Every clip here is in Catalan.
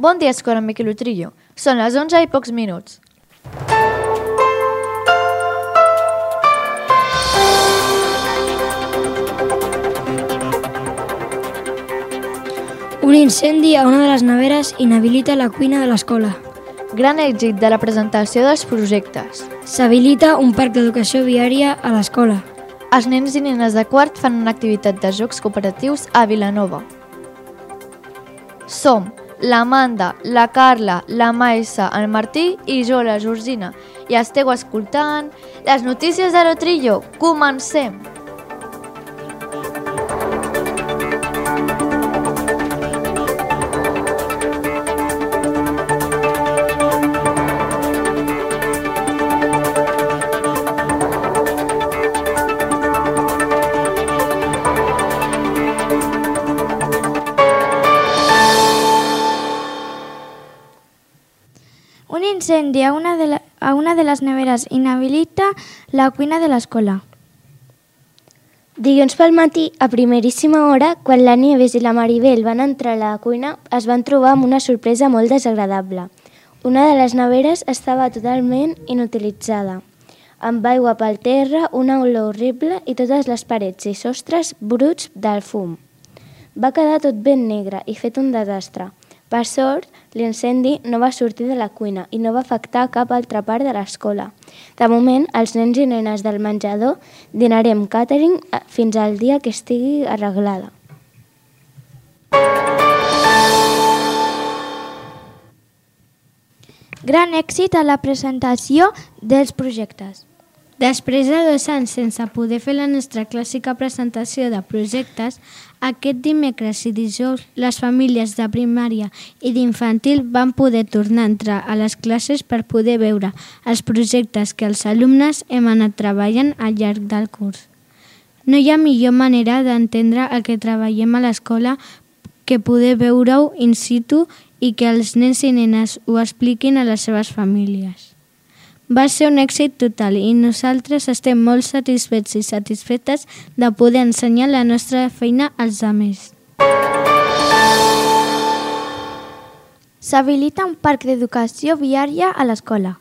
Bon dia, Escola Miquel Utrillo. Són les 11 i pocs minuts. Un incendi a una de les neveres inhabilita la cuina de l'escola. Gran èxit de la presentació dels projectes. S'habilita un parc d'educació viària a l'escola. Els nens i nenes de quart fan una activitat de jocs cooperatius a Vilanova. Som l'Amanda, la Carla, la Maisa, el Martí i jo, la Georgina. I esteu escoltant les notícies de l'Otrillo. Comencem! Incendi a una, de la- a una de les neveres inhabilita la cuina de l'escola. Dilluns pel matí, a primeríssima hora, quan la Nieves i la Maribel van entrar a la cuina, es van trobar amb una sorpresa molt desagradable. Una de les neveres estava totalment inutilitzada, amb aigua pel terra, una olor horrible i totes les parets i sostres bruts del fum. Va quedar tot ben negre i fet un desastre. Per sort, l'incendi no va sortir de la cuina i no va afectar cap altra part de l'escola. De moment, els nens i nenes del menjador dinarem catering eh, fins al dia que estigui arreglada. Gran èxit a la presentació dels projectes. Després de dos anys sense poder fer la nostra clàssica presentació de projectes, aquest dimecres i dijous les famílies de primària i d'infantil van poder tornar a entrar a les classes per poder veure els projectes que els alumnes hem anat treballant al llarg del curs. No hi ha millor manera d'entendre el que treballem a l'escola que poder veure-ho in situ i que els nens i nenes ho expliquin a les seves famílies. Va ser un èxit total i nosaltres estem molt satisfets i satisfetes de poder ensenyar la nostra feina als altres. S'habilita un parc d'educació viària a l'escola.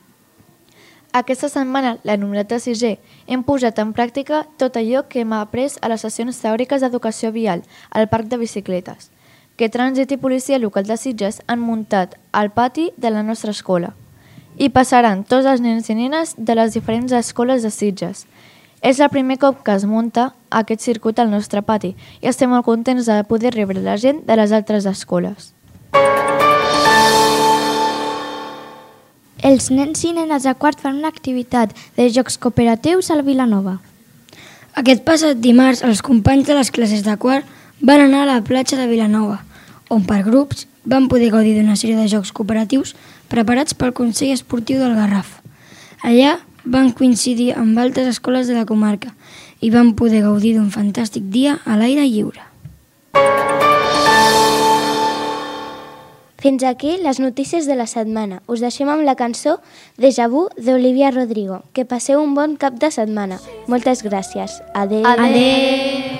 Aquesta setmana, l'alumnat de 6è, hem posat en pràctica tot allò que hem après a les sessions teòriques d'educació vial al parc de bicicletes, que Trànsit i Policia Local de Sitges han muntat al pati de la nostra escola. Hi passaran tots els nens i nenes de les diferents escoles de Sitges. És el primer cop que es munta aquest circuit al nostre pati i estem molt contents de poder rebre la gent de les altres escoles. Els nens i nenes de quart fan una activitat de jocs cooperatius al Vilanova. Aquest passat dimarts, els companys de les classes de quart van anar a la platja de Vilanova, on per grups van poder gaudir d'una sèrie de jocs cooperatius preparats pel Consell Esportiu del Garraf. Allà van coincidir amb altres escoles de la comarca i van poder gaudir d'un fantàstic dia a l'aire lliure. Fins aquí les notícies de la setmana. Us deixem amb la cançó Déjà vu d'Olivia Rodrigo. Que passeu un bon cap de setmana. Moltes gràcies. Adéu. Adéu!